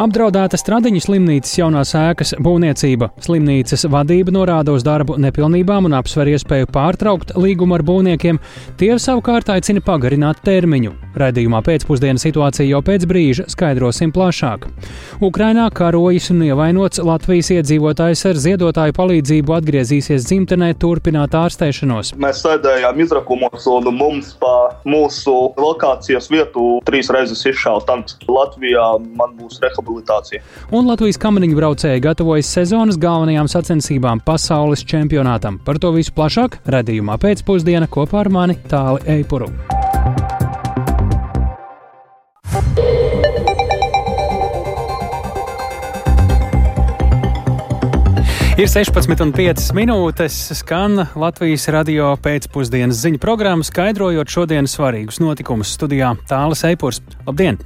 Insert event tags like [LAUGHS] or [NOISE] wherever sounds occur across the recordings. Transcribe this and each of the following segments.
Apdraudēta Stradiņas slimnīcas jaunās ēkas būvniecība. Slimnīcas vadība norāda uz darbu nepilnībām un apsver iespēju pārtraukt līgumu ar būvniekiem. Tie savukārt aicina pagarināt termiņu. Radījumā pēcpusdienas situācija jau pēc brīža skaidrosim plašāk. Ukrainā karojas un ievainots Latvijas iedzīvotājs ar ziedotāju palīdzību atgriezīsies dzimtenē turpināt ārstēšanos. Mēs sēdējām izrakumos un mums pa mūsu lokācijas vietu trīs reizes izšāva tanks. Latvijā man būs rehabilitācija. Un Latvijas kamaniņu braucēji gatavojas sezonas galvenajām sacensībām pasaules čempionātam. Par to visu plašāk redzējumā pēcpusdienā kopā ar mani Tāli Eipuru. Ir 16,5 minūtes, skan Latvijas radio pēcpusdienas ziņu programma, skaidrojot šodienas svarīgus notikumus studijā Tāles Eipurs. Labdien!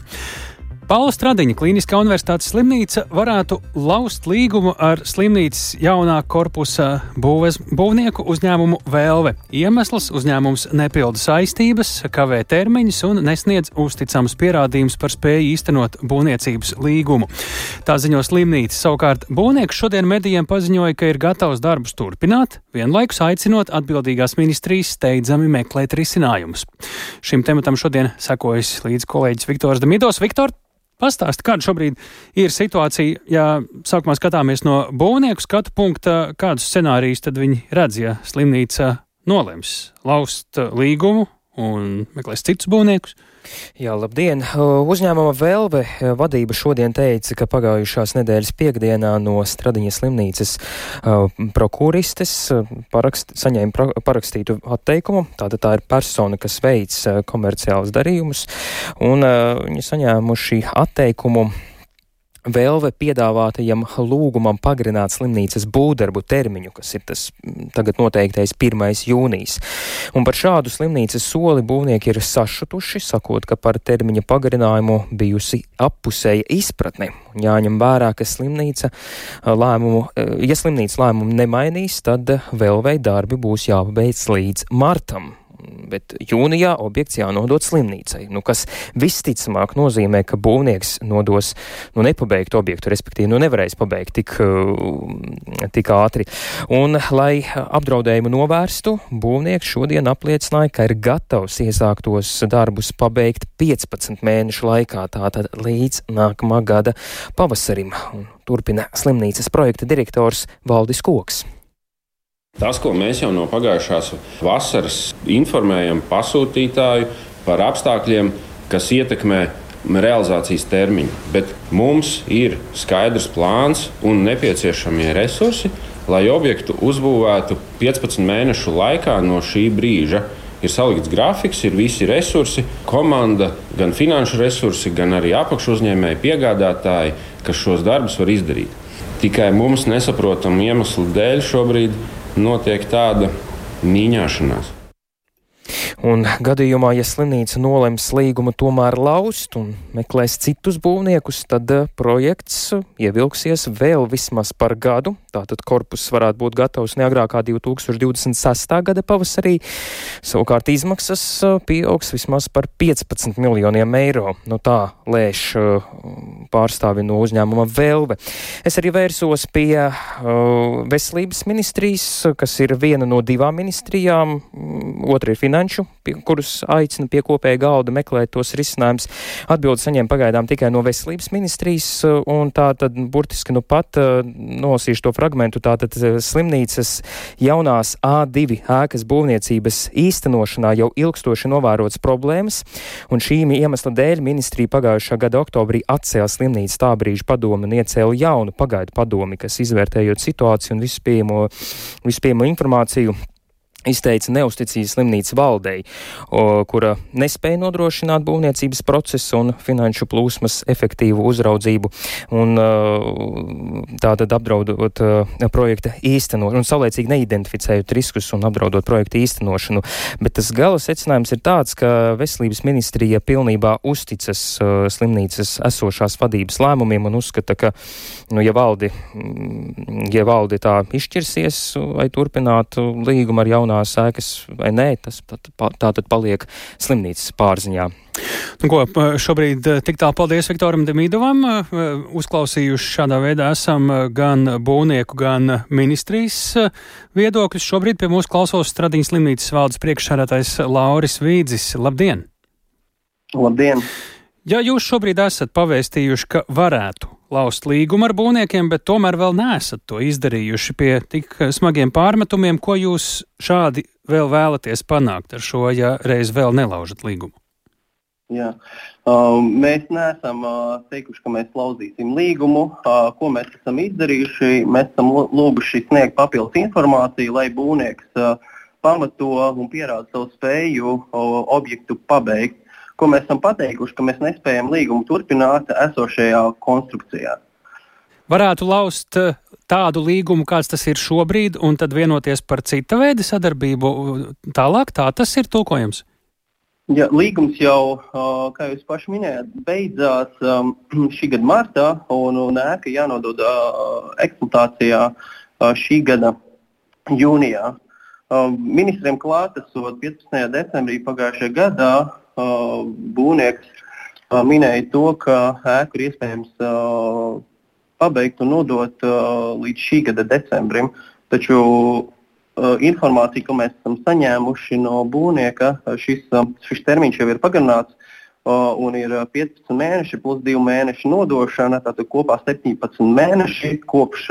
Paula Stradiņa Kliniskā universitātes slimnīca varētu laust līgumu ar slimnīcas jaunā korpusa būves, būvnieku uzņēmumu Vēlve. Iemesls uzņēmums nepilda saistības, kavē termiņus un nesniedz uzticams pierādījums par spēju īstenot būvniecības līgumu. Tā ziņo slimnīca. Savukārt būvnieks šodien medijiem paziņoja, ka ir gatavs darbus turpināt, vienlaikus aicinot atbildīgās ministrijas steidzami meklēt risinājumus. Šim tematam šodien sekojas līdz kolēģis Viktors Damidos. Viktor, Pastāsti, kāda šobrīd ir situācija, ja sākumā skatāmies no būvnieku skatu punkta, kādus scenārijus tad viņi redz, ja slimnīca nolems? Laust līgumu un meklēs citus būvniekus? Jā, labdien! Uzņēmuma Velve vadība šodien teica, ka pagājušās nedēļas piekdienā no Stradiņas slimnīcas uh, prokuristes parakst, saņēma pra, parakstītu atteikumu. Tātad tā ir persona, kas veic uh, komerciālus darījumus, un uh, viņi saņēmuši atteikumu Vēlve piedāvātajam lūgumam pagarināt slimnīcas būvdarbu termiņu, kas ir tas mm, tagad noteiktais 1. jūnijas. Un par šādu slimnīcas soli būvnieki ir sašutuši, sakot, ka par termiņa pagarinājumu bijusi appusēja izpratne. Jāņem vērā, ka slimnīca lēmumu, ja slimnīca lēmumu nemainīs, tad vēlvei darbi būs jāpabeidz līdz martam bet jūnijā objekts jānodod slimnīcai, nu, kas visticamāk nozīmē, ka būvnieks nodos nu, nepabeigtu objektu, respektīvi nu, nevarēs pabeigt tik, uh, tik ātri. Un, lai apdraudējumu novērstu, būvnieks šodien apliecināja, ka ir gatavs iesāktos darbus pabeigt 15 mēnešu laikā, tātad līdz nākamā gada pavasarim. Turpina slimnīcas projekta direktors Valdis Koks. Tas, ko mēs jau no pagājušās vasaras informējam pasūtītāju par apstākļiem, kas ietekmē realizācijas termiņu, bet mums ir skaidrs plāns un nepieciešamie resursi, lai objektu uzbūvētu 15 mēnešu laikā no šī brīža. Ir salikts grafiks, ir visi resursi, komanda, gan finanšu resursi, gan arī apakšu uzņēmēji, piegādātāji, kas šos darbus var izdarīt. Tikai mums nesaprotamu iemeslu dēļ šobrīd notiek tāda mīņāšanās. Un gadījumā, ja slimnīca nolems līgumu tomēr laust un meklēs citus būvniekus, tad eh, projekts ievilksies vēl vismaz par gadu. Tātad korpus varētu būt gatavs neagrākā 2026. gada pavasarī. Savukārt izmaksas eh, pieaugs vismaz par 15 miljoniem eiro. Nu tā lēš eh, pārstāvi no uzņēmuma Velve. Es arī vērsos pie veselības ministrijas, kas ir viena no divām ministrijām, mm, otra ir finanšu pie, kurus aicina pie kopēja galda meklēt tos risinājumus. Atbildi saņem pagaidām tikai no veselības ministrijas, un tā tad burtiski nu pat eh, nosīšu to fragmentu. Tātad eh, slimnīcas jaunās A2 ēkas būvniecības īstenošanā jau ilgstoši novērots problēmas, un šīm iemesla dēļ ministrija pagājušā gada oktobrī atcēla slimnīcas tā brīža padomu un iecēla jaunu pagaidu padomi, kas izvērtējot situāciju un visu pieejamo informāciju izteica neusticību slimnīcas valdei, o, kura nespēja nodrošināt būvniecības procesu un finanšu plūsmas efektīvu uzraudzību un tātad apdraudot projekta īstenošanu un saulēcīgi neidentificējot riskus un apdraudot projekta īstenošanu. Bet tas gala secinājums ir tāds, ka veselības ministrija pilnībā uzticas slimnīcas esošās vadības lēmumiem un uzskata, ka, nu, ja valdi, ja valdi tā izšķirsies, vai turpināt līgumu ar jaunā jaunās ēkas vai nē, tas tā, tā tad paliek slimnīcas pārziņā. Nu, ko, šobrīd tik tālu paldies Viktoram Demīdovam. Uzklausījuši šādā veidā esam gan būvnieku, gan ministrijas viedokļus. Šobrīd pie mūsu klausos Stradīņas slimnīcas valdes priekšsādātais Lauris Vīdzis. Labdien! Labdien! Ja jūs šobrīd esat pavēstījuši, ka varētu laust līgumu ar būvniekiem, bet tomēr vēl neesat to izdarījuši pie tik smagiem pārmetumiem, ko jūs šādi vēl vēlaties panākt ar šo, ja reiz vēl nelaužat līgumu? Jā. Uh, mēs neesam uh, teikuši, ka mēs lauzīsim līgumu. Uh, ko mēs esam izdarījuši? Mēs esam lūguši sniegt papildus informāciju, lai būvnieks uh, pamato un pierāda savu spēju uh, objektu pabeigt ko mēs esam pateikuši, ka mēs nespējam līgumu turpināt esošajā konstrukcijā. Varētu laust eh, tādu līgumu, kāds tas ir šobrīd, un tad vienoties par cita veida sadarbību tālāk. Tā tas ir tulkojams. Ja, līgums jau, kā jūs paši minējāt, beidzās [CLEARS THROAT] šī gada martā, un, un ēka jānodod eksploatācijā šī gada jūnijā. Ministriem klātesot 15. decembrī pagājušajā gadā būvnieks minēja to, ka ēku ir iespējams pabeigt un nodot līdz šī gada decembrim. Taču informācija, ko mēs esam saņēmuši no būvnieka, šis, šis termiņš jau ir pagarināts un ir 15 mēneši plus 2 mēnešu nodošana. Tātad kopā 17 mēneši kopš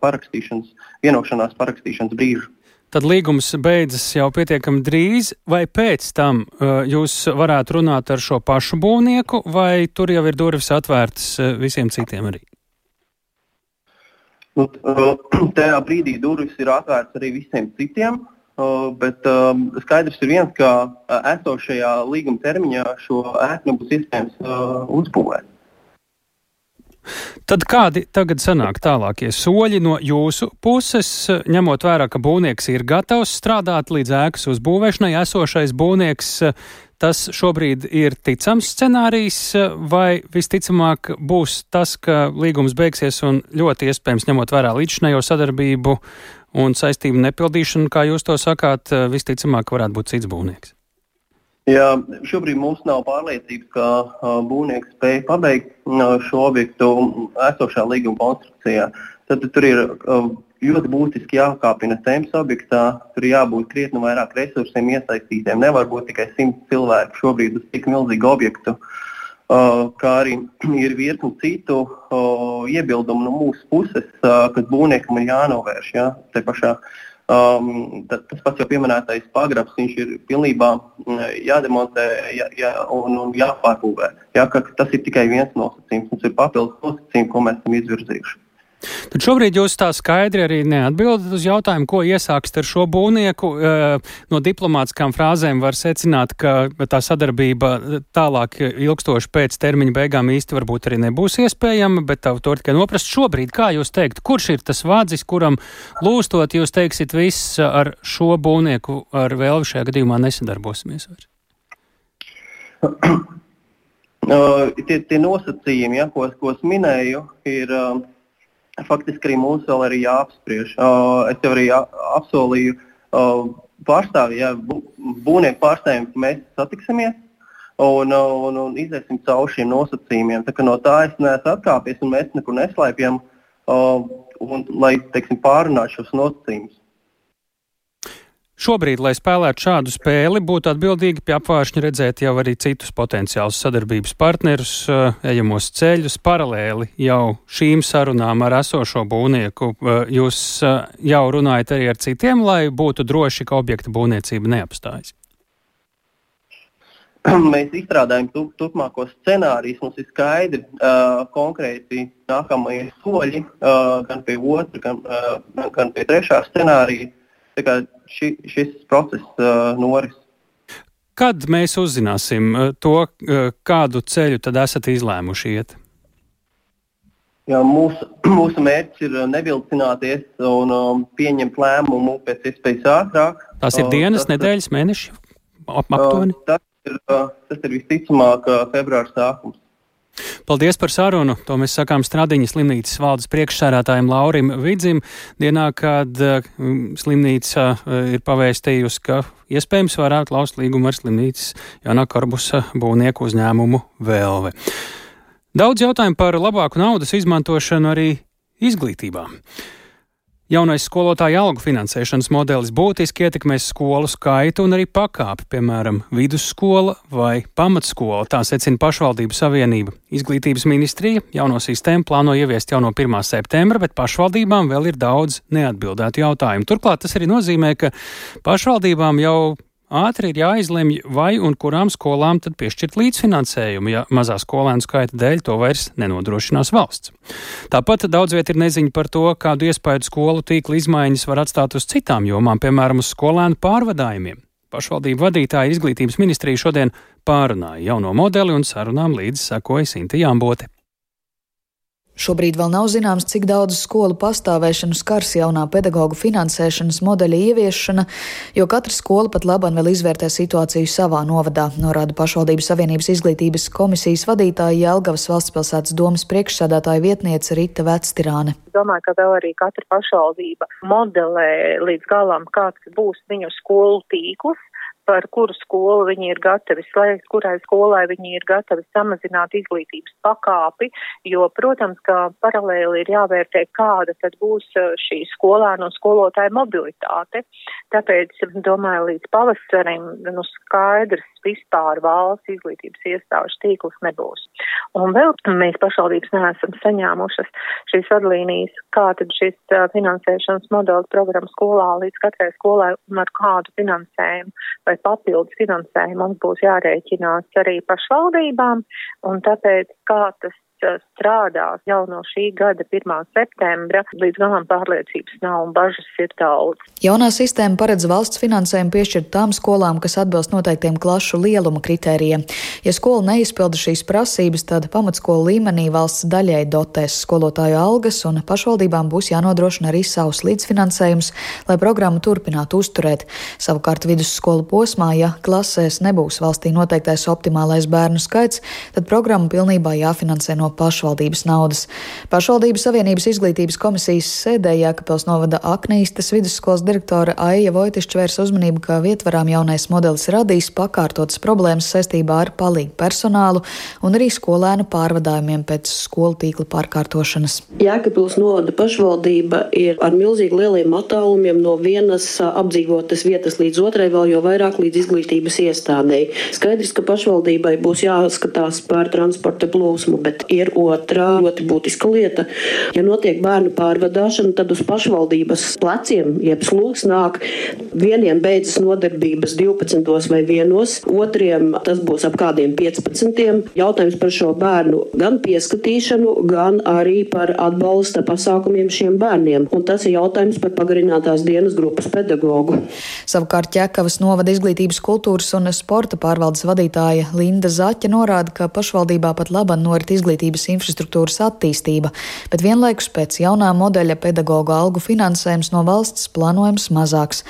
parakstīšanas, vienošanās parakstīšanas brīža tad līgums beidzas jau pietiekami drīz, vai pēc tam uh, jūs varētu runāt ar šo pašu būvnieku, vai tur jau ir durvis atvērtas uh, visiem citiem arī? Nu, uh, [CLEARS THROAT] tajā brīdī durvis ir atvērtas arī visiem citiem, uh, bet um, skaidrs ir viens, ka uh, esošajā līguma termiņā šo ēku nebūs iespējams uzbūvēt. Tad kādi tagad sanāk tālākie soļi no jūsu puses, ņemot vērā, ka būvnieks ir gatavs strādāt līdz ēkas uzbūvēšanai, esošais būvnieks, tas šobrīd ir ticams scenārijs, vai visticamāk būs tas, ka līgums beigsies un ļoti iespējams ņemot vērā līdzšinējo sadarbību un saistību nepildīšanu, kā jūs to sakāt, visticamāk varētu būt cits būvnieks? Jā, šobrīd mums nav pārliecības, ka uh, būvnieks spēj pabeigt uh, šo objektu esošā līguma konstrukcijā. Tad tur ir uh, ļoti būtiski jākāpina temps objektā, tur jābūt krietni vairāk resursiem iesaistītiem. Nevar būt tikai simt cilvēku šobrīd uz tik milzīgu objektu. Uh, kā arī [CLEARS THROAT] ir virkni citu uh, iebildumu no mūsu puses, uh, kas būvniekam ir jānovērš. Ja, pašā, uh, Um, tas pats jau pieminētais pagrabs, viņš ir pilnībā mm, jādemontē jā, jā, un, un jāpārbūvē. Jā, tas ir tikai viens nosacījums. Mums ir papildus nosacījumi, ko mēs esam izvirzījuši. Tad šobrīd jūs tā skaidri arī neatbildat uz jautājumu, ko iesākst ar šo būvnieku. Eh, no diplomātiskām frāzēm var secināt, ka tā sadarbība tālāk ilgstoši pēc termiņa beigām īsti varbūt arī nebūs iespējama, bet to tikai noprast šobrīd, kā jūs teikt, kurš ir tas vādzis, kuram lūstot jūs teiksit viss ar šo būvnieku ar vēlvi šajā gadījumā nesadarbosimies vairs? [CLEARS THROAT] Uh, tie, tie nosacījumi, ja, ko, ko es minēju, ir uh, faktiski arī mums vēl ir jāapspriež. Es jau arī apsolīju pārstāvjiem, būvnieku pārstāvjiem, ka mēs satiksimies un, un, un iziesim cauri šiem nosacījumiem. Tā, no tā es neesmu atkāpies un mēs nekur neslēpjam, un, lai teiksim, pārunātu šos nosacījumus. Šobrīd, lai spēlētu šādu spēli, būtu atbildīgi pie apvāršņa redzēt jau arī citus potenciālus sadarbības partnerus, eh, ejamos ceļus paralēli jau šīm sarunām ar esošo būvnieku. Eh, jūs eh, jau runājat arī ar citiem, lai būtu droši, ka objekta būvniecība neapstājas. [CLEARS THROAT] Mēs izstrādājam tu, turpmākos scenārijus. Mums ir skaidri uh, konkrēti nākamie soļi uh, gan pie otra, gan, uh, gan pie trešā scenārija ši, šis process uh, noris. Kad mēs uzzināsim uh, to, uh, kādu ceļu tad esat izlēmuši iet? Jā, mūsu, [CLEARS THROAT] mūsu mērķis ir nevilcināties un um, pieņemt lēmumu pēc iespējas ātrāk. Tas ir dienas, uh, nedēļas, mēneši aptuveni? Uh, tas, ir, uh, tas ir visticamāk uh, februāra sākums. Paldies par sarunu. To mēs sakām Stradiņas slimnīcas valdes priekšsērētājiem Laurim Vidzim, dienā, kad uh, slimnīca uh, ir pavēstījusi, ka iespējams varētu laust līgumu ar slimnīcas Jānā Karbusa būvnieku uzņēmumu Vēlve. Daudz jautājumu par labāku naudas izmantošanu arī izglītībā. Jaunais skolotāju algu finansēšanas modelis būtiski ietekmēs skolu skaitu un arī pakāpi, piemēram, vidusskola vai pamatskola, tā secina pašvaldību savienība. Izglītības ministrija jauno sistēmu plāno ieviest jau no 1. septembra, bet pašvaldībām vēl ir daudz neatbildētu jautājumu. Turklāt tas arī nozīmē, ka pašvaldībām jau ātri ir jāizlemj, vai un kurām skolām tad piešķirt līdzfinansējumu, ja mazā skolēnu skaita dēļ to vairs nenodrošinās valsts. Tāpat daudz viet ir neziņa par to, kādu iespēju skolu tīkla izmaiņas var atstāt uz citām jomām, piemēram, uz skolēnu pārvadājumiem. Pašvaldību vadītāja izglītības ministrija šodien pārunāja jauno modeli un sarunām līdz sekoja Sinti Jāmbote. Šobrīd vēl nav zināms, cik daudz skolu pastāvēšanu skars jaunā pedagoģu finansēšanas modeļa ieviešana, jo katra skola pat labam vēl izvērtē situāciju savā novadā, norāda pašvaldības savienības izglītības komisijas vadītāja Jelgavas valstspilsētas domas priekšsādātāja vietniece Rita Vectirāne. Domāju, ka vēl arī katra pašvaldība modelē līdz galam, kāds būs viņu skolu tīkls, par kuru skolu viņi ir gatavi slēgt, kurai skolai viņi ir gatavi samazināt izglītības pakāpi, jo, protams, ka paralēli ir jāvērtē, kāda tad būs uh, šī skolēnu un skolotāja mobilitāte. Tāpēc, domāju, līdz pavasarim nu, skaidrs vispār valsts izglītības iestāžu tīkls nebūs. Un vēl mēs pašvaldības neesam saņēmušas šīs vadlīnijas, kā tad šis finansēšanas modelis programma skolā līdz katrai skolai un ar kādu finansējumu vai papildus finansējumu mums būs jārēķinās arī pašvaldībām, un tāpēc kā tas strādās jau no šī gada 1. septembra, līdz galam pārliecības nav un bažas ir daudz. Jaunā sistēma paredz valsts finansējumu piešķirt tām skolām, kas atbilst noteiktiem klašu lieluma kritērijiem. Ja skola neizpilda šīs prasības, tad pamatskolu līmenī valsts daļai dotēs skolotāju algas, un pašvaldībām būs jānodrošina arī savs līdzfinansējums, lai programmu turpinātu uzturēt. Savukārt vidusskolu posmā, ja klasēs nebūs valstī noteiktais optimālais bērnu skaits, tad programma pilnībā jāfinansē no pašvaldības naudas. Pašvaldības Savienības izglītības komisijas sēdē Jēkabils novada Aknīstas vidusskolas direktore Aija Vojtišķa vērs uzmanību, ka vietvarām jaunais modelis radīs pakārtotas problēmas saistībā ar palīgu personālu un arī skolēnu pārvadājumiem pēc skolu tīkla pārkārtošanas. Jēkabils novada pašvaldība ir ar milzīgi lieliem attālumiem no vienas apdzīvotas vietas līdz otrai, vēl jau vairāk līdz izglītības iestādēji. Skaidrs, ka pašvaldībai būs jāskatās par transporta plūsmu, bet ir otrā ļoti būtiska lieta. Ja notiek bērnu pārvadāšana, tad uz pašvaldības pleciem, jeb slūgs nāk, vieniem beidzas nodarbības 12 vai 1, otriem tas būs ap kādiem 15. Jautājums par šo bērnu gan pieskatīšanu, gan arī par atbalsta pasākumiem šiem bērniem. Un tas ir jautājums par pagarinātās dienas grupas pedagogu. Savukārt Ķekavas novada izglītības kultūras un sporta pārvaldes vadītāja Linda Zaķa norāda, ka pašvaldībā pat laba norit izglītības izglītības infrastruktūras attīstība, bet vienlaikus pēc jaunā modeļa pedagoģa algu finansējums no valsts plānojams mazāks.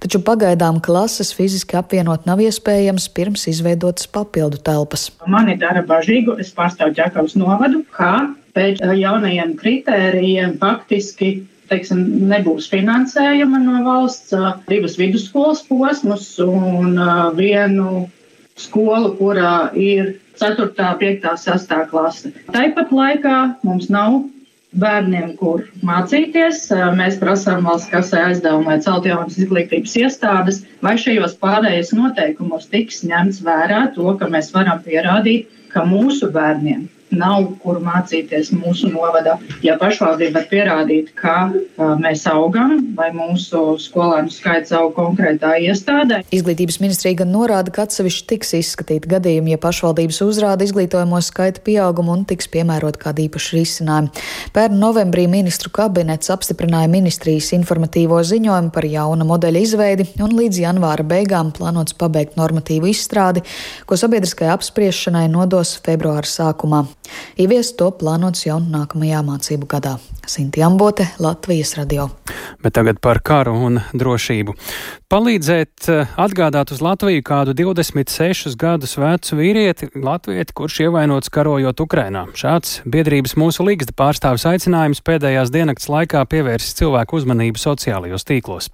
Taču pagaidām klases fiziski apvienot nav iespējams pirms izveidotas papildu telpas. Mani dara bažīgu, es pārstāvu Ķekavas novadu, kā pēc jaunajiem kritērijiem faktiski teiksim, nebūs finansējuma no valsts, divas vidusskolas posmus un vienu skolu, kurā ir 4., 5., 6. klase. Tāpat laikā mums nav bērniem, kur mācīties. Mēs prasām valsts kasē aizdevumu, lai celtu jaunas izglītības iestādes, vai šajos pārējais noteikumos tiks ņemts vērā to, ka mēs varam pierādīt, ka mūsu bērniem nav kur mācīties mūsu novadā. Ja pašvaldība var pierādīt, ka mēs augam vai mūsu skolēnu skaits aug konkrētā iestādē. Izglītības ministrija gan norāda, ka atsevišķi tiks izskatīti gadījumi, ja pašvaldības uzrāda izglītojamo skaita pieaugumu un tiks piemērot kādi īpaši risinājumi. Pērn novembrī ministru kabinets apstiprināja ministrijas informatīvo ziņojumu par jauna modeļa izveidi un līdz janvāra beigām plānots pabeigt normatīvu izstrādi, ko sabiedriskai apspriešanai nodos februāra sākumā. Ieviest to plānots jau nākamajā mācību gadā. Sinti Ambote, Latvijas radio. Bet tagad par karu un drošību. Palīdzēt eh, atgādāt uz Latviju kādu 26 gadus vecu vīrieti, latvieti, kurš ievainots karojot Ukrainā. Šāds biedrības mūsu līgsta pārstāvis aicinājums pēdējās diennakts laikā pievērsis cilvēku uzmanību sociālajos tīklos.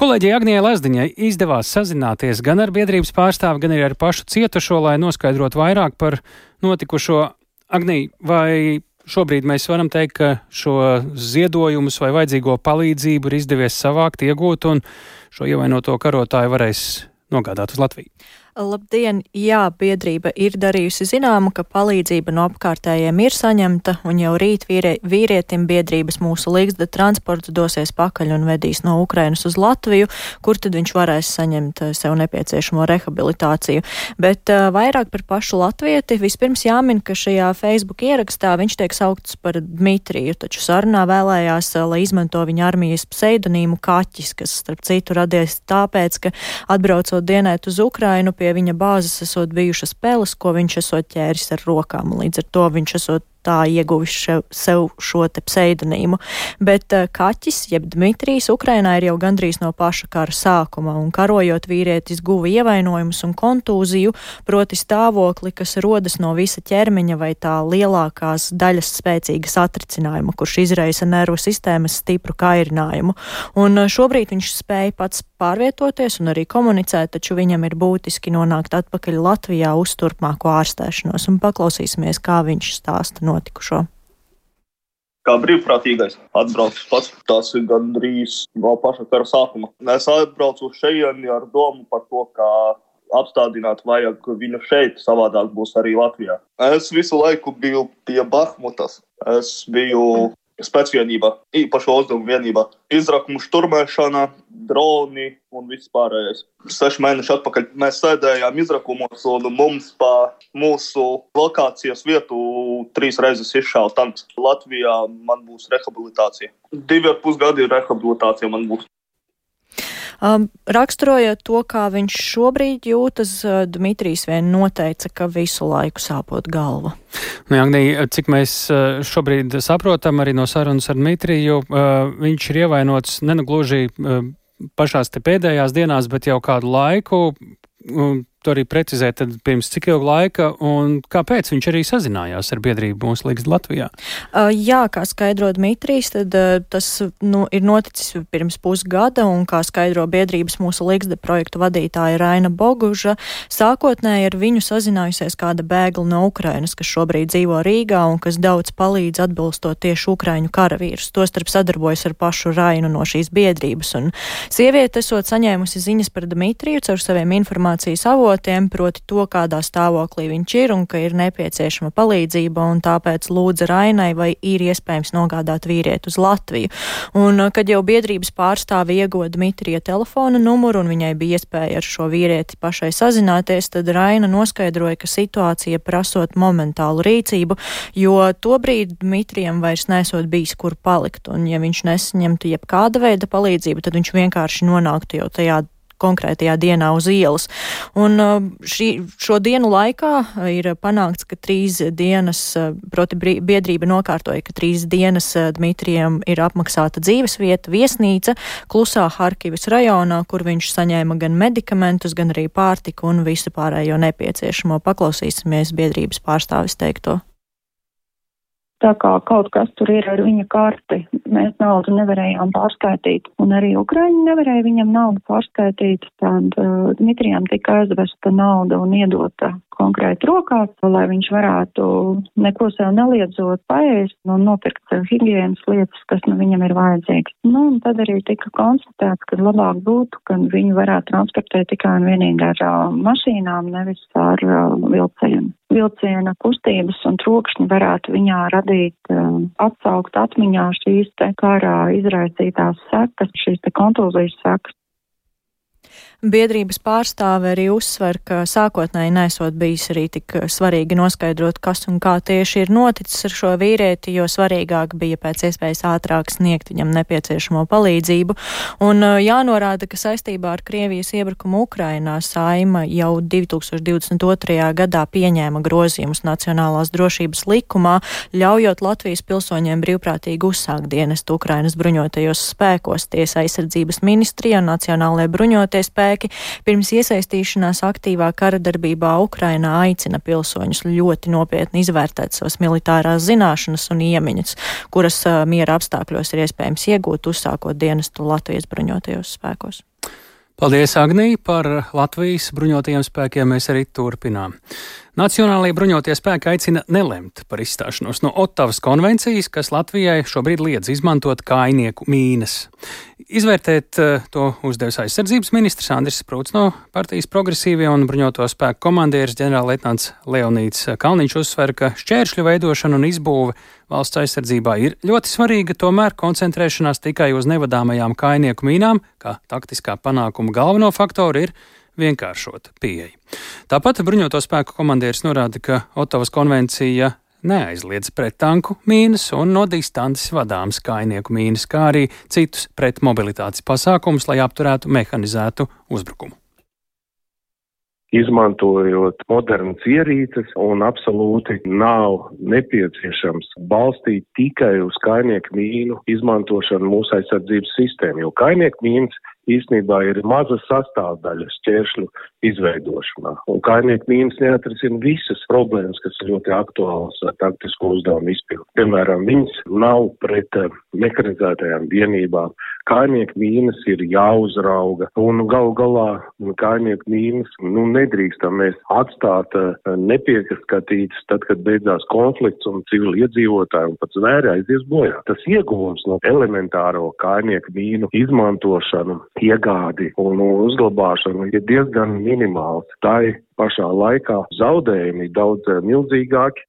Kolēģijai Agnijai Lazdiņai izdevās sazināties gan ar biedrības pārstāvi, gan arī ar pašu cietušo, lai noskaidrotu vairāk par notikušo. Agnī, vai šobrīd mēs varam teikt, ka šo ziedojumus vai vajadzīgo palīdzību ir izdevies savākt, iegūt, un šo ievainoto karotāju varēs nogādāt uz Latviju? Labdien! Jā, biedrība ir darījusi zināmu, ka palīdzība no apkārtējiem ir saņemta, un jau rīt vīrie, vīrietim biedrības mūsu līgzda transports dosies pakaļ un vedīs no Ukrainas uz Latviju, kur tad viņš varēs saņemt eh, sev nepieciešamo rehabilitāciju. Bet uh, vairāk par pašu latvieti vispirms jāmin, ka šajā Facebook ierakstā viņš tiek saukts par Dmitriju, taču sarunā vēlējās, uh, lai izmanto viņa armijas pseidonīmu Kaķis, kas starp citu radies tāpēc, ka atbraucot dienēt uz Ukrainu, pie viņa bāzes esot bijušas peles, ko viņš esot ķēris ar rokām. Līdz ar to viņš esot tā ieguvis še, sev šo te pseidonīmu. Bet uh, Kaķis, jeb Dmitrijs, Ukrainā ir jau gandrīz no paša kara sākuma, un karojot vīrietis guva ievainojumus un kontūziju, proti stāvokli, kas rodas no visa ķermeņa vai tā lielākās daļas spēcīgas atricinājuma, kurš izraisa nervu sistēmas stipru kairinājumu. Un uh, šobrīd viņš spēja pats pārvietoties un arī komunicēt, taču viņam ir būtiski nonākt atpakaļ Latvijā uz turpmāko ārstēšanos, un paklausīsimies, kā viņš stāsta notikušo? Kā brīvprātīgais atbraucis pats, tas ir gandrīz no paša kara sākuma. Es atbraucu šejieni ar domu par to, kā apstādināt vajag viņu šeit, savādāk būs arī Latvijā. Es visu laiku biju pie Bahmutas. Es biju spēcvienība, īpaša uzdevuma vienība, izrakumu šturmēšana, droni un viss pārējais. Seši mēneši atpakaļ mēs sēdējām izrakumos, un mums pa mūsu lokācijas vietu trīs reizes izšāva tanks. Latvijā man būs rehabilitācija. Divi ar pus gadi rehabilitācija man būs. Um, raksturojot to, kā viņš šobrīd jūtas, uh, Dmitrijs vien noteica, ka visu laiku sāpot galva. Nu, Agnī, cik mēs uh, šobrīd saprotam arī no sarunas ar Dmitriju, uh, viņš ir ievainots nenugluži uh, pašās pēdējās dienās, bet jau kādu laiku. To arī precizēt, pirms cik ilga laika un kāpēc viņš arī sazinājās ar biedrību mūsu līgas Latvijā? Uh, jā, kā skaidro Dmitrijs, tad uh, tas nu, ir noticis pirms pusgada, un kā skaidro biedrības mūsu līgas projektu vadītāja Raina Boguža, sākotnēji ar viņu sazinājusies kāda bēgla no Ukrainas, kas šobrīd dzīvo Rīgā un kas daudz palīdz atbilstot tieši Ukraiņu karavīrus. Tostarp sadarbojas ar pašu Rainu no šīs biedrības, un sieviete esot saņēmusi ziņas par Dmitriju caur saviem informācijas avotiem, avotiem, proti to, kādā stāvoklī viņš ir un ka ir nepieciešama palīdzība, un tāpēc lūdza Rainai, vai ir iespējams nogādāt vīrieti uz Latviju. Un, uh, kad jau biedrības pārstāvi iegoda Dmitrija telefona numuru un viņai bija iespēja ar šo vīrieti pašai sazināties, tad Raina noskaidroja, ka situācija prasot momentālu rīcību, jo tobrīd Dmitrijam vairs nesot bijis, kur palikt, un ja viņš nesaņemtu jebkāda veida palīdzību, tad viņš vienkārši nonāktu jau tajā konkrētajā dienā uz ielas. Un uh, šī, šo dienu laikā ir panākts, ka trīs dienas, uh, proti biedrība nokārtoja, ka trīs dienas uh, Dmitrijam ir apmaksāta dzīvesvieta, viesnīca klusā Harkivas rajonā, kur viņš saņēma gan medikamentus, gan arī pārtiku un visu pārējo nepieciešamo. Paklausīsimies biedrības pārstāvis teikto. Tā kā kaut kas tur ir ar viņa karti, mēs naudu nevarējām pārskaitīt, un arī Ukraiņi nevarēja viņam naudu pārskaitīt, tad uh, Dmitrijam tika aizvesta nauda un iedota konkrēti rokās, lai viņš varētu neko sev neliedzot paēst un nopirkt sev higienas lietas, kas nu viņam ir vajadzīgas. Nu, un tad arī tika konstatēts, ka labāk būtu, ka viņu varētu transportēt tikai un vienīgi ar uh, mašīnām, nevis ar uh, vilcienu. Vilciena kustības un trokšņi varētu viņā radīt, uh, atsaukt atmiņā šīs te karā izraisītās sekas, šīs te kontūzijas sekas. Biedrības pārstāve arī uzsver, ka sākotnēji nesot bijis arī tik svarīgi noskaidrot, kas un kā tieši ir noticis ar šo vīrieti, jo svarīgāk bija pēc iespējas ātrāk sniegt viņam nepieciešamo palīdzību. Un jānorāda, ka saistībā ar Krievijas iebrukumu Ukrainā saima jau 2022. gadā pieņēma grozījumus Nacionālās drošības likumā, ļaujot Latvijas pilsoņiem brīvprātīgi uzsākt dienestu Ukrainas bruņotajos spēkos. Tiesa aizsardzības ministrija un Nacionālajie bruņotie spēki pirms iesaistīšanās aktīvā kara darbībā Ukrainā aicina pilsoņus ļoti nopietni izvērtēt savas militārās zināšanas un iemiņas, kuras miera apstākļos ir iespējams iegūt, uzsākot dienestu Latvijas bruņotajos spēkos. Paldies, Agnī, par Latvijas bruņotajiem spēkiem mēs arī turpinām. Nacionālajie bruņotie spēki aicina nelemt par izstāšanos no Ottavas konvencijas, kas Latvijai šobrīd liedz izmantot kainieku mīnas. Izvērtēt uh, to uzdevis aizsardzības ministrs Andris Sprūts no partijas progresīvie un bruņoto spēku komandieris ģenerālleitnants Leonīts Kalniņš uzsver, ka šķēršļu veidošana un izbūve valsts aizsardzībā ir ļoti svarīga, tomēr koncentrēšanās tikai uz nevadāmajām kainieku mīnām, kā taktiskā panākuma galveno faktoru, ir vienkāršota pieeja. Tāpat bruņoto spēku komandieris norāda, ka Otavas konvencija neaizliedz prettanku mīnas un no distances vadāmas kainieku mīnas, kā arī citus pretmobilitātes pasākumus, lai apturētu mehanizētu uzbrukumu izmantojot modernas ierīces, un absolūti nav nepieciešams balstīt tikai uz kainieku mīnu izmantošanu mūsu aizsardzības sistēmu, jo kainieku mīnas īstenībā ir maza sastāvdaļa šķēršļu izveidošanā. Un kainieku mīnas neatrisina visas problēmas, kas ir ļoti aktuālas ar taktisko uzdevumu izpildu. Piemēram, viņas nav pret uh, mekanizētajām vienībām. Kainieku mīnas ir jāuzrauga. Un gal galā kainieku mīnas nu, nedrīkstam mēs atstāt uh, nepieskatītas tad, kad beidzās konflikts un civili iedzīvotāji un pat zvēri aizies bojā. Tas ieguvums no elementāro kainieku mīnu izmantošanu iegādi un uzglabāšana ir diezgan minimāls. Tā pašā laikā zaudējumi daudz eh, milzīgāki.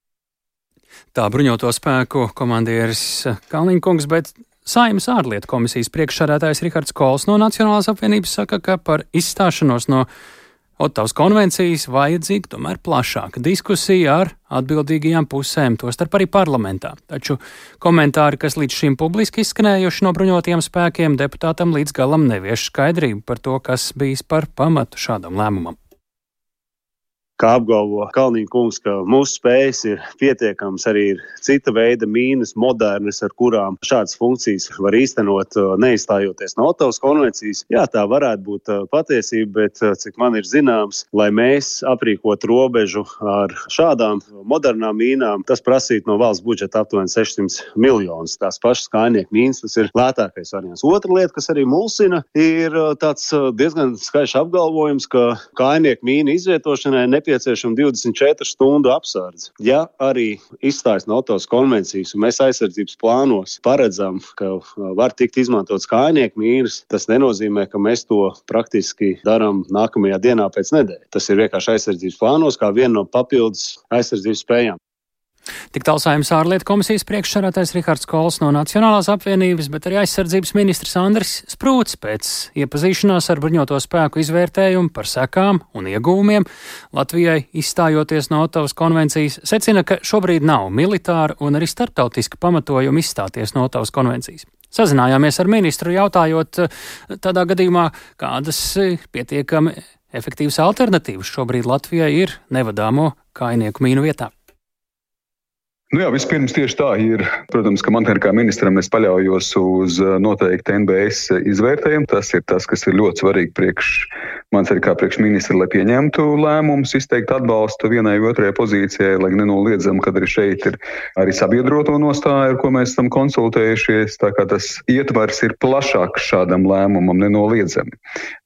Tā bruņoto spēku komandieris Kalniņkungs, bet Saimnes ārlietu komisijas priekšsādātājs Rihards Kols no Nacionālās apvienības saka, ka par izstāšanos no Ottavas konvencijas vajadzīga tomēr plašāka diskusija ar atbildīgajām pusēm, tostarp arī parlamentā. Taču komentāri, kas līdz šim publiski izskanējuši no bruņotajiem spēkiem, deputātam līdz galam nevieš skaidrību par to, kas bijis par pamatu šādam lēmumam kā apgalvo Kalniņa kungs, ka mūsu spējas ir pietiekamas, arī ir cita veida mīnas, modernas, ar kurām šādas funkcijas var īstenot, uh, neizstājoties no Otavas konvencijas. Jā, tā varētu būt uh, patiesība, bet uh, cik man ir zināms, lai mēs aprīkotu robežu ar šādām modernām mīnām, tas prasītu no valsts budžeta aptuveni 600 miljonus. Tās pašas kājnieku mīnas, tas ir lētākais variants. Otra lieta, kas arī mulsina, ir tāds diezgan skaļš apgalvojums, ka kājnieku mīnu izvietošanai nepieciešams nepieciešama 24 stundu apsardze. Ja arī izstājas no autos konvencijas, un mēs aizsardzības plānos paredzam, ka var tikt izmantots kājnieku mīras, tas nenozīmē, ka mēs to praktiski darām nākamajā dienā pēc nedēļas. Tas ir vienkārši aizsardzības plānos, kā viena no papildus aizsardzības spējām. Tik tālu saimnes ārlietu komisijas priekšsarātais Rihards Kols no Nacionālās apvienības, bet arī aizsardzības ministrs Andris Sprūts pēc iepazīšanās ar bruņoto spēku izvērtējumu par sekām un iegūmiem Latvijai izstājoties no Otavas konvencijas, secina, ka šobrīd nav militāra un arī starptautiska pamatojuma izstāties no Otavas konvencijas. Sazinājāmies ar ministru jautājot tādā gadījumā, kādas pietiekami efektīvas alternatīvas šobrīd Latvijai ir nevadāmo kainieku mīnu vietā. Nu jā, vispirms tieši tā ir. Protams, ka man kā ministram es paļaujos uz eh, noteikti NBS izvērtējumu. Tas ir tas, kas ir ļoti svarīgi priekš manis kā priekšministra, lai pieņemtu lēmumus, izteikt atbalstu vienai vai otrai pozīcijai, lai nenoliedzam, ka arī šeit ir arī sabiedroto nostāja, ar ko mēs esam konsultējušies. Tā kā tas ietvars ir plašāks šādam lēmumam, nenoliedzami.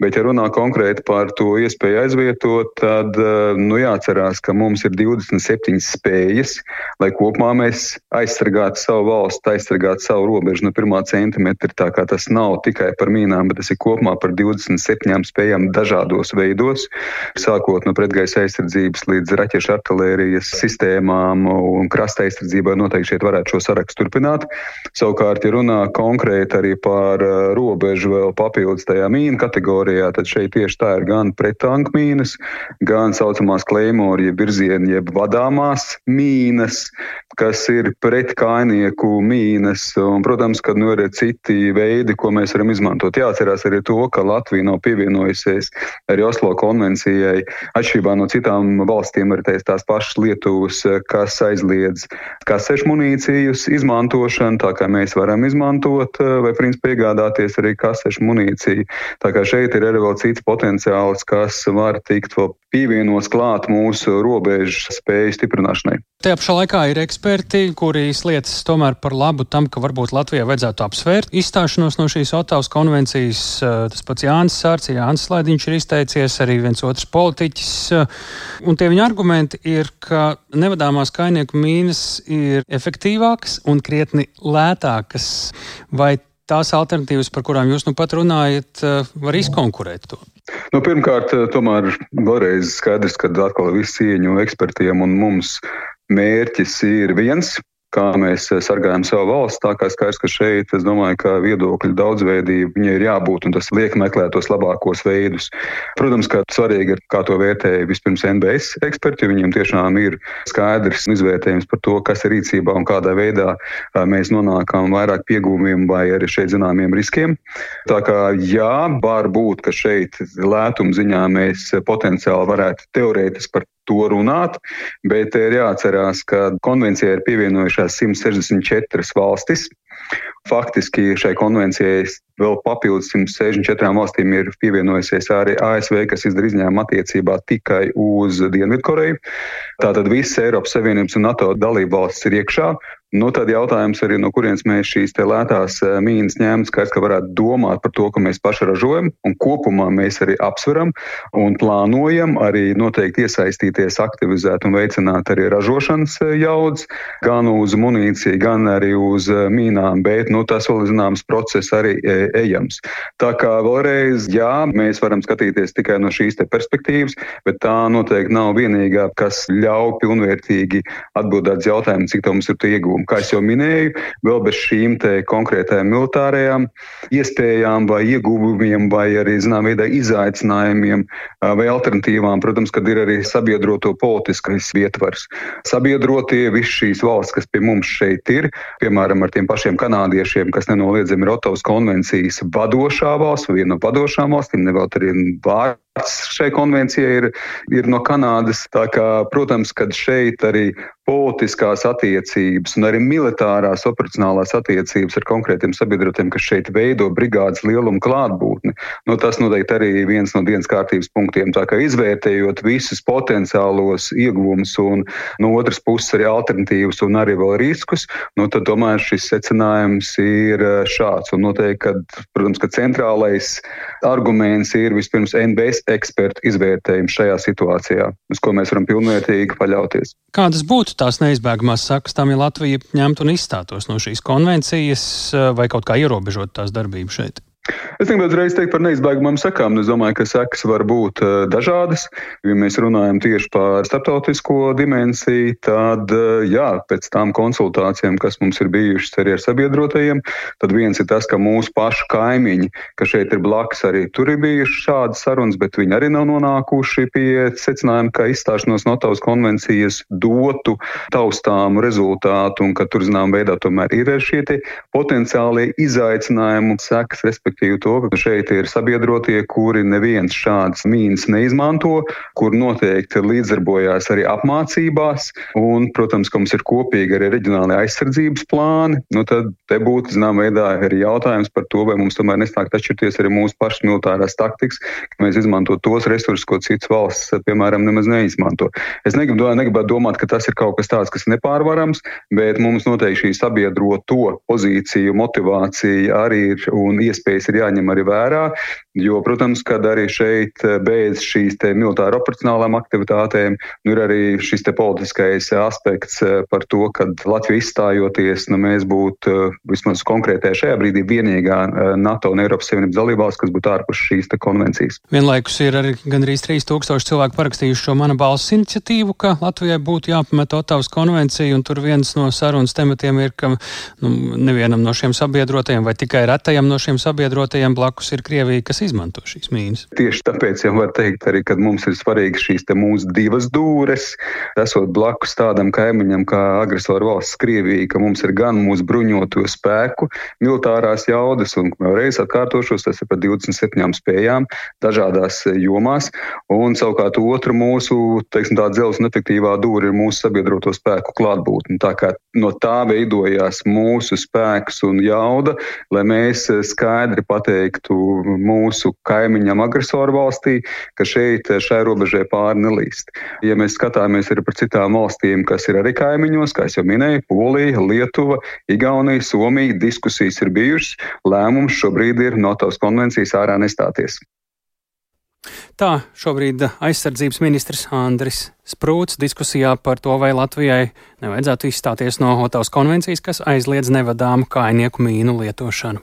Bet, ja runā konkrēti par to iespēju aizvietot, tad eh, nu, jāatcerās, ka mums ir 27 spējas, lai kopumā kopumā mēs aizsargātu savu valstu, aizsargātu savu robežu no pirmā centimetra. Tā kā tas nav tikai par mīnām, bet tas ir kopumā par 27 spējām dažādos veidos, sākot no pretgaisa aizsardzības līdz raķešu artilērijas sistēmām un krasta aizsardzībai. Noteikti šeit varētu šo sarakstu turpināt. Savukārt, ja runā konkrēti arī par uh, robežu vēl papildus tajā mīnu kategorijā, tad šeit tieši tā ir gan pretanku mīnas, gan saucamās klejmori, jeb virzieni, jeb vadāmās mīnas, kas ir pretkainieku mīnas. Un, protams, ka nu, ir citi veidi, ko mēs varam izmantot. Jāatcerās arī to, ka Latvija nav pievienojusies arī Oslo konvencijai. Atšķirībā no citām valstīm, arī tās pašas Lietuvas, kas aizliedz kasešu munīcijas izmantošanu, tā kā mēs varam izmantot vai principā iegādāties arī kasešu munīciju. Tā kā šeit ir arī vēl cits potenciāls, kas var tikt vēl pievienots klāt mūsu robežu spēju stiprināšanai. Tajā pašā laikā ir eksperti, kuri slietas tomēr par labu tam, ka varbūt Latvijai vajadzētu apsvērt izstāšanos no šīs Otavas konvencijas. Tas pats Jānis Sārts, Jānis Slaidiņš ir izteicies, arī viens otrs politiķis. Un tie viņa argumenti ir, ka nevadāmās kainieku mīnas ir efektīvākas un krietni lētākas. Vai tās alternatīvas, par kurām jūs nu pat runājat, var izkonkurēt to? Nu, pirmkārt, tomēr vēlreiz skaidrs, ka atkal viss cieņu ekspertiem un mums mērķis ir viens kā mēs eh, sargājam savu valsts. Tā kā skaidrs, ka šeit, es domāju, ka viedokļu daudzveidība ir jābūt, un tas liek meklēt tos labākos veidus. Protams, ka svarīgi ir, kā to vērtēja vispirms NBS eksperti, jo viņiem tiešām ir skaidrs izvērtējums par to, kas ir rīcībā un kādā veidā eh, mēs nonākam vairāk piegūmiem vai arī šeit zināmiem riskiem. Tā kā jā, var būt, ka šeit lētuma ziņā mēs potenciāli varētu teorētiski par to runāt, bet ir jāatcerās, ka konvencijai ir pievienojušās 164 valstis. Faktiski šai konvencijai vēl papildus 164 valstīm ir pievienojusies arī ASV, kas izdara izņēmumu attiecībā tikai uz Dienvidkoreju. Tātad visas Eiropas Savienības un NATO dalība valstis ir iekšā. Nu, tad jautājums arī, no kurienes mēs šīs lētās eh, mīnas ņēmām, skaidrs, ka varētu domāt par to, ka mēs paši ražojam, un kopumā mēs arī apsveram un plānojam arī noteikti iesaistīties, aktivizēt un veicināt arī ražošanas eh, jaudas, gan uz munīciju, gan arī uz eh, mīnām, bet nu, tas vēl zināms process arī ejams. Tā kā vēlreiz, jā, mēs varam skatīties tikai no šīs perspektīvas, bet tā noteikti nav vienīgā, kas ļauj pilnvērtīgi atbildēt uz jautājumu, cik tā mums ir iegūmi kā jau minēju, vēl bez šīm konkrētajām militārajām iespējām vai ieguvumiem, vai arī zināmā veidā izaicinājumiem vai alternatīvām. Protams, kad ir arī sabiedroto politiskais ietvars. Sabiedrotie visas šīs valsts, kas pie mums šeit ir, piemēram, ar tiem pašiem kanādiešiem, kas nenoliedzami ir Otavas konvencijas vadošā valsts viena no vadošām valstīm, nevēl arī vārdu šai konvencijai ir, ir no Kanādas. Kā, protams, kad šeit arī politiskās attiecības un arī militārās operacionālās attiecības ar konkrētiem sabiedrotiem, kas šeit veido brigādes lielumu klātbūtni, nu, tas noteikti arī viens no dienas kārtības punktiem. Tā kā izvērtējot visus potenciālos ieguvumus un no otras puses arī alternatīvas un arī vēl riskus, nu, tad tomēr šis secinājums ir eh, šāds. Un noteikti, ka, protams, ka centrālais arguments ir vispirms NBS ekspertu izvērtējumu šajā situācijā, uz ko mēs varam pilnvērtīgi paļauties. Kādas būtu tās neizbēgamās sakas tam, ja Latvija ņemtu un izstātos no šīs konvencijas vai kaut kā ierobežot tās darbību šeit? Es negribētu uzreiz teikt par neizbēgamām sekām. Es domāju, ka sekas var būt uh, dažādas. Ja mēs runājam tieši par starptautisko dimensiju, tad uh, jā, pēc tām konsultācijām, kas mums ir bijušas arī ar sabiedrotajiem, tad viens ir tas, ka mūsu pašu kaimiņi, ka šeit ir blakus, arī tur ir bijušas šādas sarunas, bet viņi arī nav nonākuši pie secinājuma, ka izstāšanos no Tavas konvencijas dotu taustāmu rezultātu un ka tur, zinām, veidā tomēr ir šie potenciālie izaicinājumi sekas, respektīvi respektīvi to, ka šeit ir sabiedrotie, kuri neviens šādas mīnas neizmanto, kur noteikti līdzdarbojās arī apmācībās, un, protams, ka mums ir kopīgi arī reģionāli aizsardzības plāni, nu tad te būtu, zinām, veidā arī jautājums par to, vai mums tomēr nesnākt atšķirties arī mūsu pašas militārās taktikas, ka mēs izmanto tos resursus, ko citas valsts, piemēram, nemaz neizmanto. Es negribu, negribētu domāt, ka tas ir kaut kas tāds, kas ir nepārvarams, bet mums noteikti šī sabiedroto pozīciju, motivācija arī ir un iespējas kas ir jāņem arī vērā. Jo, protams, kad arī šeit bez šīs militāra operacionālām aktivitātēm nu, ir arī šis politiskais aspekts par to, ka Latvija izstājoties, nu, mēs būtu vismaz konkrētajā šajā brīdī vienīgā NATO un Eiropas Savienības dalībvalsts, kas būtu ārpus šīs konvencijas. Vienlaikus ir arī gandrīz 3000 cilvēku parakstījuši šo mana balss iniciatīvu, ka Latvijai būtu jāpamet Otavas konvencija, un tur viens no sarunas tematiem ir, ka nu, nevienam no šiem sabiedrotajiem vai tikai retajam no šiem sabiedrotajiem blakus ir Krievija, kas izmanto šīs mīnas. Tieši tāpēc jau var teikt arī, mums ir svarīgi šīs mūsu divas dūres, esot blakus tādam kaimiņam kā agresoru valsts Krievija, ka mums ir gan mūsu bruņoto spēku, militārās jaudas, un vēlreiz atkārtošos, tas ir par 27 spējām dažādās jomās, un savukārt otra mūsu, teiksim, tā dzelzs un efektīvā dūra ir mūsu sabiedroto spēku klātbūtne. Tā kā no tā veidojās mūsu spēks un jauda, lai mēs skaidri pateiktu mūsu kaimiņam agresoru valstī, ka šeit šai robežai pāri nelīst. Ja mēs skatāmies arī par citām valstīm, kas ir arī kaimiņos, kā jau minēju, Polija, Lietuva, Igaunija, Somija, diskusijas ir bijušas, lēmums šobrīd ir no tās konvencijas ārā nestāties. Tā šobrīd aizsardzības ministrs Andris Sprūts diskusijā par to, vai Latvijai nevajadzētu izstāties no Otavas konvencijas, kas aizliedz nevadāmu kainieku mīnu lietošanu.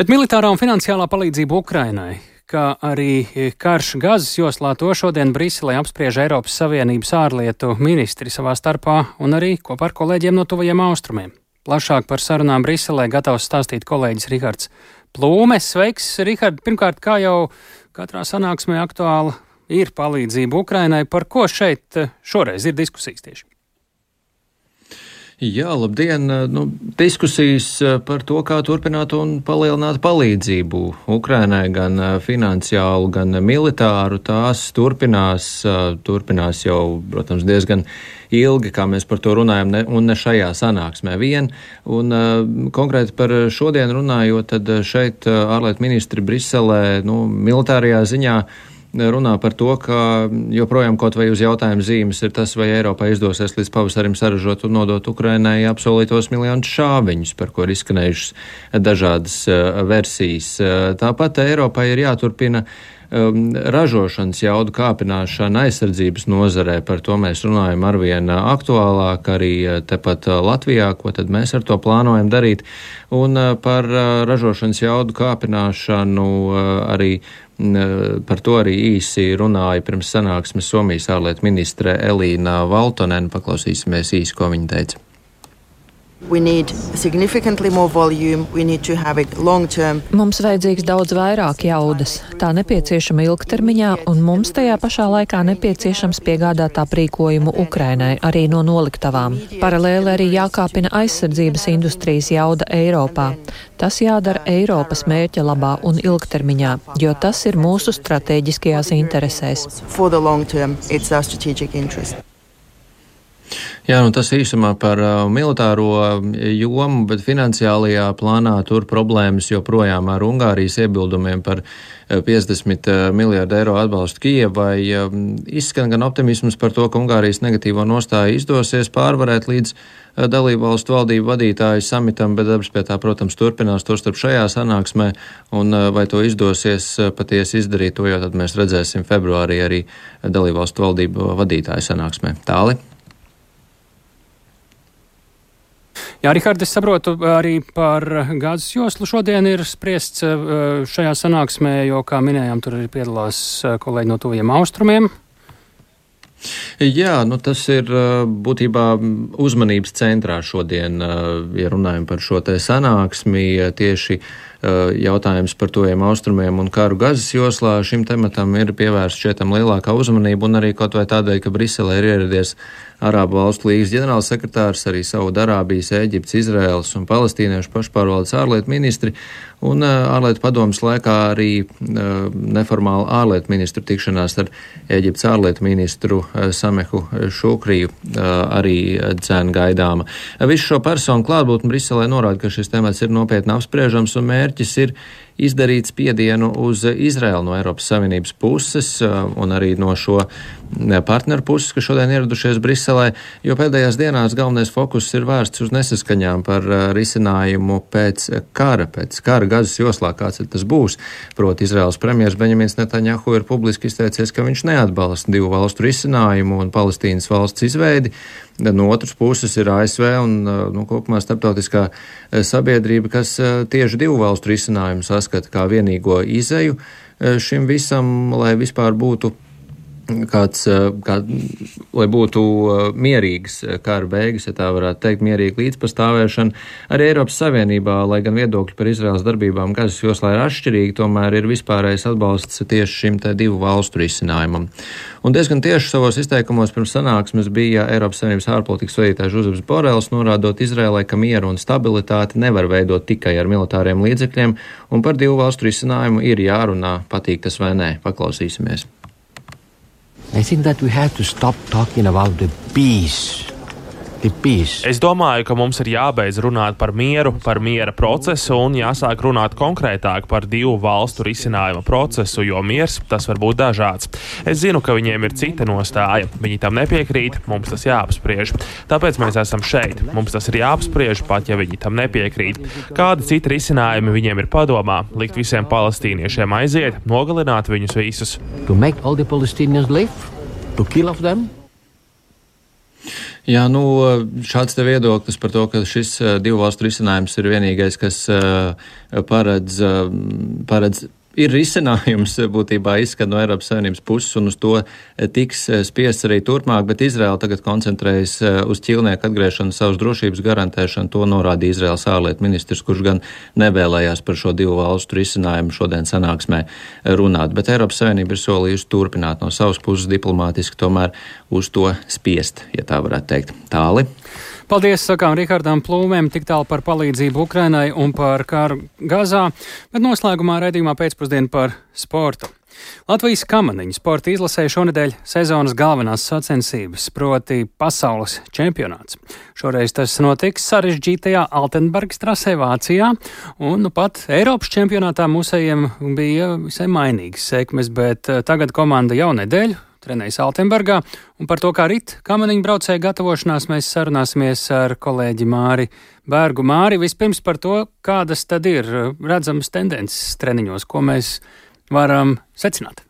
Bet militārā un finansiālā palīdzība Ukrainai, kā arī karš Gazas joslā, to šodien Briselē apspriež Eiropas Savienības ārlietu ministri savā starpā un arī kopā ar kolēģiem no tuvajiem austrumiem. Plašāk par sarunām Briselē gatavs stāstīt kolēģis Rihards Plūmes. Sveiks, Rihard! Pirmkārt, kā jau katrā sanāksmē aktuāla ir palīdzība Ukrainai, par ko šeit šoreiz ir diskusijas tieši? Jā, labdien! Nu, diskusijas eh, par to, kā turpināt un palielināt palīdzību Ukrainai, gan eh, finansiālu, gan militāru, tās turpinās, eh, turpinās jau, protams, diezgan ilgi, kā mēs par to runājam, ne, un ne šajā sanāksmē vien. Un konkrēti par šodien runājot, tad šeit ārlietu ministri Briselē, nu, militārajā ziņā runā par to, ka joprojām kaut vai uz jautājumu zīmes ir tas, vai Eiropā izdosies līdz pavasarim saražot un nodot Ukrainai apsolītos miljonus šāviņus, par ko ir izskanējušas dažādas uh, versijas. Tāpat Eiropai ir jāturpina um, ražošanas jaudu kāpināšana aizsardzības nozarē. Par to mēs runājam arvien aktuālāk arī tepat Latvijā, ko tad mēs ar to plānojam darīt. Un par ražošanas jaudu kāpināšanu arī Par to arī īsi runāja pirms sanāksmes Somijas ārlietu ministre Elīna Valtonen. Paklausīsimies īsi, ko viņa teica. Mums vajadzīgs daudz vairāk jaudas. Tā nepieciešama ilgtermiņā, un mums tajā pašā laikā nepieciešams piegādāt aprīkojumu Ukrainai arī no noliktavām. Paralēli arī jākāpina aizsardzības industrijas jauda Eiropā. Tas jādara Eiropas mērķa labā un ilgtermiņā, jo tas ir mūsu strateģiskajās interesēs. Jā, nu tas īsumā par uh, militāro jomu, bet finansiālajā plānā tur problēmas joprojām ar Ungārijas iebildumiem par 50 uh, uh, miljārdu eiro atbalstu Kijevai. Um, izskan gan optimisms par to, ka Ungārijas negatīvo nostāju izdosies pārvarēt līdz uh, dalību valstu valdību vadītāju samitam, bet darbs pie tā, protams, turpinās to starp šajā sanāksmē, un uh, vai to izdosies uh, patiesi izdarīt, to jau tad mēs redzēsim februārī arī dalību valstu valdību vadītāju sanāksmē. Tāli. Jā, Rihard, es saprotu arī par gāzes joslu. Šodien ir spriests eh, šajā sanāksmē, jo, kā minējām, tur arī piedalās eh, kolēģi no tuviem austrumiem. Jā, nu tas ir eh, būtībā uzmanības centrā šodien, ja runājam par šo te sanāksmi, tieši jautājums par tojiem austrumiem un karu gazas joslā. Šim tematam ir pievērsta šķietam lielākā uzmanība un arī kaut vai tādēļ, ka Briselē ir ieradies Arābu valstu līgas ģenerālsekretārs, arī Saudarābijas, Eģiptes, Izraēlas un Palestīniešu pašpārvaldes ārlietu ministri, un ārlietu padomas laikā arī neformāla ārlietu ministru tikšanās ar Eģiptes ārlietu ministru Samehu Šukriju arī dzēn gaidāma. Visu šo personu klātbūtni Briselē norāda, ka šis temats ir nopietni apspriežams un mērķis ir izdarīt spiedienu uz Izraelu no Eiropas Savienības puses un arī no šo partneru puses, kas šodien ieradušies Briselē, jo pēdējās dienās galvenais fokus ir vērsts uz nesaskaņām par risinājumu pēc kara, pēc kara gazas joslā, kāds tas būs. Proti, Izraels premjeras Benjamins Netanjahu ir publiski izteicies, ka viņš neatbalsta divu valstu risinājumu un Palestīnas valsts izveidi. No otras puses ir ASV un nu, kopumā starptautiskā sabiedrība, kas tieši divu valstu risinājumu saskata kā vienīgo izeju šim visam, lai vispār būtu kāds, kā, lai būtu mierīgas kara beigas, ja tā varētu teikt, mierīga līdzpastāvēšana. Arī Eiropas Savienībā, lai gan viedokļi par Izraels darbībām Gazas joslā ir atšķirīgi, tomēr ir vispārējais atbalsts tieši šim te divu valstu risinājumam. Un diezgan tieši savos izteikumos pirms sanāksmes bija Eiropas Savienības ārpolitikas vadītājs Žuzeps Borels, norādot Izrēlai, ka mieru un stabilitāti nevar veidot tikai ar militāriem līdzekļiem, un par divu valstu risinājumu ir jārunā, patīk tas vai nē. Paklausīsimies! I think that we have to stop talking about the peace Es domāju, ka mums ir jābeidz runāt par mieru, par miera procesu un jāsāk runāt konkrētāk par divu valstu risinājuma procesu, jo miers tas var būt dažāds. Es zinu, ka viņiem ir cita nostāja, viņi tam nepiekrīt, mums tas jāapspriež. Tāpēc mēs esam šeit. Mums tas ir jāapspriež, pat ja viņi tam nepiekrīt. Kādi citi risinājumi viņiem ir padomā? Likt visiem palestīniešiem aiziet, nogalināt viņus visus. To make all the Palestinians live? To kill of them? Jā, nu, šāds te viedoklis par to, ka šis divu valstu risinājums ir vienīgais, kas paredz, paredz ir risinājums būtībā izskat no Eiropas Savienības puses, un uz to tiks spiests arī turpmāk, bet Izraela tagad koncentrējas uz ķīlnieku atgriešanu savas drošības garantēšanu. To norādīja Izraels ārlietu ministrs, kurš gan nevēlējās par šo divu valstu risinājumu šodien sanāksmē runāt, bet Eiropas Savienība ir solījusi turpināt no savas puses diplomātiski tomēr uz to spiest, ja tā varētu teikt. Tāli. Paldies, sakām Rihardam Plūmēm, tik tālu par palīdzību Ukrainai un par karu Gazā, bet noslēgumā redzījumā pēcpusdienu par sportu. Latvijas kamaniņu sporta izlasēja šonadēļ sezonas galvenās sacensības, proti pasaules čempionāts. Šoreiz tas notiks sarežģītajā Altenburgas trasē Vācijā, un nu pat Eiropas čempionātā mūsējiem bija visai mainīgas sekmes, bet eh, tagad komanda jau nedēļu trenējis Altenburgā, un par to, kā rit kamaniņu braucēju gatavošanās, mēs sarunāsimies ar kolēģi Māri Bērgu. Māri, vispirms par to, kādas tad ir redzamas tendences treniņos, ko mēs varam secināt.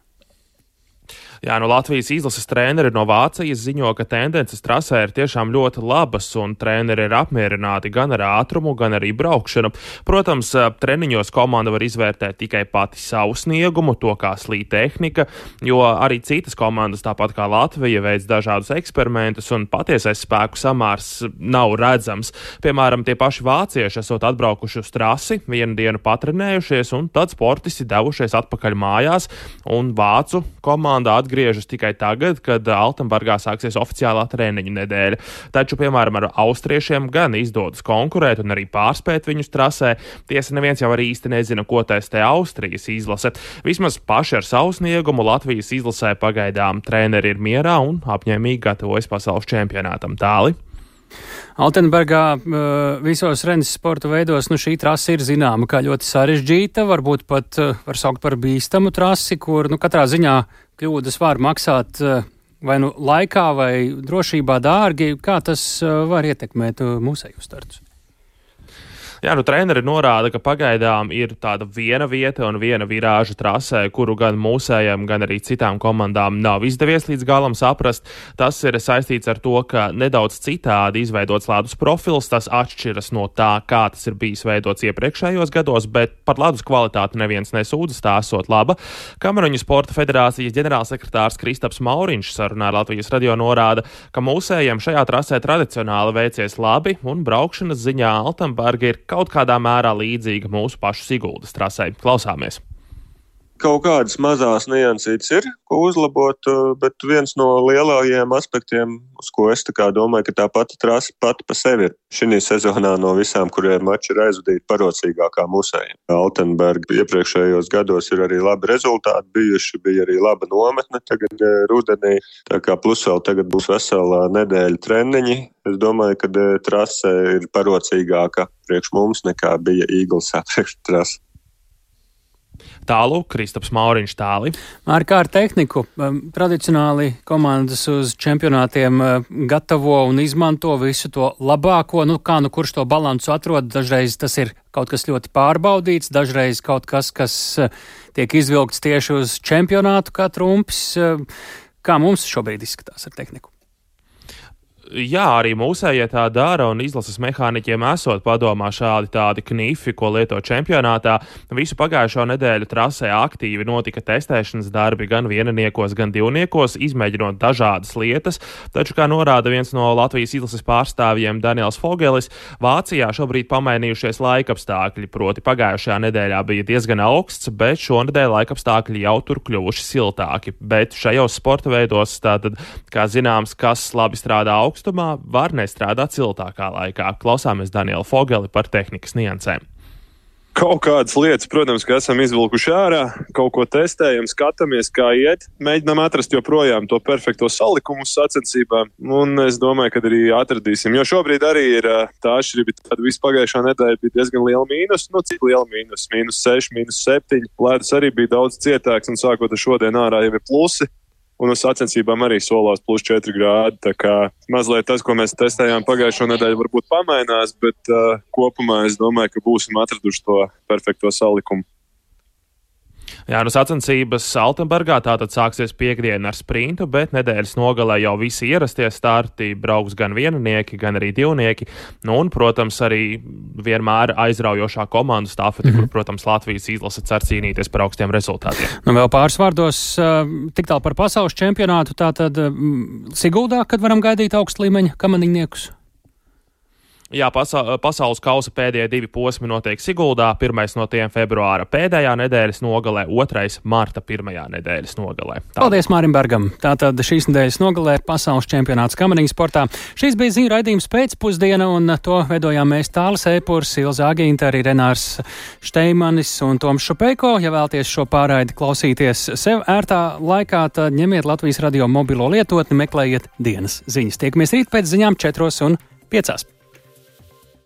Jā, no Latvijas izlases treneri no Vācijas ziņo, ka tendences trasē ir tiešām ļoti labas, un treneri ir apmierināti gan ar ātrumu, gan arī braukšanu. Protams, treniņos komanda var izvērtēt tikai pati savu sniegumu, to kā slīd tehnika, jo arī citas komandas, tāpat kā Latvija, veids dažādus eksperimentus, un patiesais spēku samārs nav redzams. Piemēram, tie paši vācieši esot atbraukuši uz trasi, vienu dienu patrenējušies, un tad sportisti devušies atpakaļ mājās, un vācu komanda atgādāja atgriežas tikai tagad, kad Altenburgā sāksies oficiālā treniņu nedēļa. Taču, piemēram, ar austriešiem gan izdodas konkurēt un arī pārspēt viņus trasē. Tiesa, neviens jau arī īsti nezina, ko testē Austrijas izlase. Vismaz paši ar savu sniegumu Latvijas izlasē pagaidām treneri ir mierā un apņēmīgi gatavojas pasaules čempionātam tāli. Altenburgā visos rennes sporta veidos nu, šī trase ir zināma kā ļoti sarežģīta, varbūt pat var saukt par bīstamu trasi, kur nu, katrā ziņā kļūdas var maksāt vai nu laikā, vai drošībā dārgi. Kā tas var ietekmēt mūsēju startus? Jā, nu treneri norāda, ka pagaidām ir tāda viena vieta un viena virāža trasē, kuru gan mūsējiem, gan arī citām komandām nav izdevies līdz galam saprast. Tas ir saistīts ar to, ka nedaudz citādi izveidots ledus profils, tas atšķiras no tā, kā tas ir bijis veidots iepriekšējos gados, bet par ledus kvalitāti neviens nesūdzas, tā esot laba. Kameruņu sporta federācijas ģenerālsekretārs Kristaps Mauriņš sarunā ar Latvijas radio norāda, ka mūsējiem šajā trasē tradicionāli veicies labi un braukšanas ziņā Altenberga ir kaut kādā mērā līdzīga mūsu pašu Siguldas trasē. Klausāmies! Kaut kādas mazas niansītas ir, ko uzlabot, bet viens no lielākajiem aspektiem, uz ko es domāju, ka tā pati trasa pati pa sevi ir šī sezonā no visām, kuriem mači ir aizvadīti, parocīgākā musēja. Altenberga iepriekšējos gados ir arī labi rezultāti bijuši, bija arī laba nometne tagad eh, rudenī, tā kā plus vēl tagad būs veselā nedēļa treniņi. Es domāju, ka eh, trase ir parocīgāka priekš mums nekā bija Eagles [LAUGHS] priekš trasa. Tālu Kristaps Mauriņš tāli. Ar kā ar tehniku tradicionāli komandas uz čempionātiem gatavo un izmanto visu to labāko, nu kā nu kurš to balansu atrod, dažreiz tas ir kaut kas ļoti pārbaudīts, dažreiz kaut kas, kas uh, tiek izvilkts tieši uz čempionātu kā trumpis. Uh, kā mums šobrīd izskatās ar tehniku? Jā, arī mūsējie tā dara, un izlases mehāniķiem esot padomā šādi tādi knifi, ko lieto čempionātā. Visu pagājušo nedēļu trasē aktīvi notika testēšanas darbi gan vieniniekos, gan divniekos, izmēģinot dažādas lietas, taču, kā norāda viens no Latvijas izlases pārstāvjiem Daniels Fogelis, Vācijā šobrīd pamainījušies laikapstākļi, proti pagājušajā nedēļā bija diezgan augsts, bet šonadēļ laikapstākļi jau tur kļuvuši siltāki. Bet šajos sporta veidos, tātad, kā zināms, kas labi strādā augsts, augstumā var nestrādāt siltākā laikā. Klausāmies Daniela Fogeli par tehnikas niansēm. Kaut kādas lietas, protams, ka esam izvilkuši ārā, kaut ko testējam, skatāmies, kā iet. Mēģinām atrast joprojām to perfekto salikumu sacensībām, un es domāju, ka arī atradīsim. Jo šobrīd arī ir tā atšķirība, tāda vispagājušā nedēļa bija diezgan liela mīnus. Nu, cik liela mīnus? Mīnus 6, mīnus 7. Lētas arī bija daudz cietāks, un sākot ar šodien ārā jau ir plusi un uz sacensībām arī solās plus 4 grādi. Tā kā mazliet tas, ko mēs testējām pagājušo nedēļu, varbūt pamainās, bet uh, kopumā es domāju, ka būsim atraduši to perfekto salikumu. Jā, nu sacensības Altenburgā tātad sāksies piekdiena ar sprintu, bet nedēļas nogalē jau visi ierastie starti brauks gan viennieki, gan arī divnieki. Nu, un, protams, arī vienmēr aizraujošā komandu stāfete, mm -hmm. kur, protams, Latvijas izlase cer cīnīties par augstiem rezultātiem. Nu, vēl pāris vārdos, tik tālu par pasaules čempionātu, tātad Siguldā, kad varam gaidīt augstu līmeņa kamaniņniekus? Jā, pasa pasaules kausa pēdējie divi posmi notiek Siguldā. Pirmais no tiem februāra pēdējā nedēļas nogalē, otrais marta pirmajā nedēļas nogalē. Tā. Paldies Mārim Bergam. Tātad šīs nedēļas nogalē pasaules čempionāts kamaniņu sportā. Šīs bija ziņu raidījums pēcpusdiena, un to veidojām mēs Tāls Eipurs, Ilza Agīnta, arī Renārs Šteimanis un Toms Šupeiko. Ja vēlties šo pārraidi klausīties sev ērtā laikā, tad ņemiet Latvijas radio mobilo lietotni, meklējiet dienas ziņas. Tiekamies rīt pēc ziņām četros un piecās.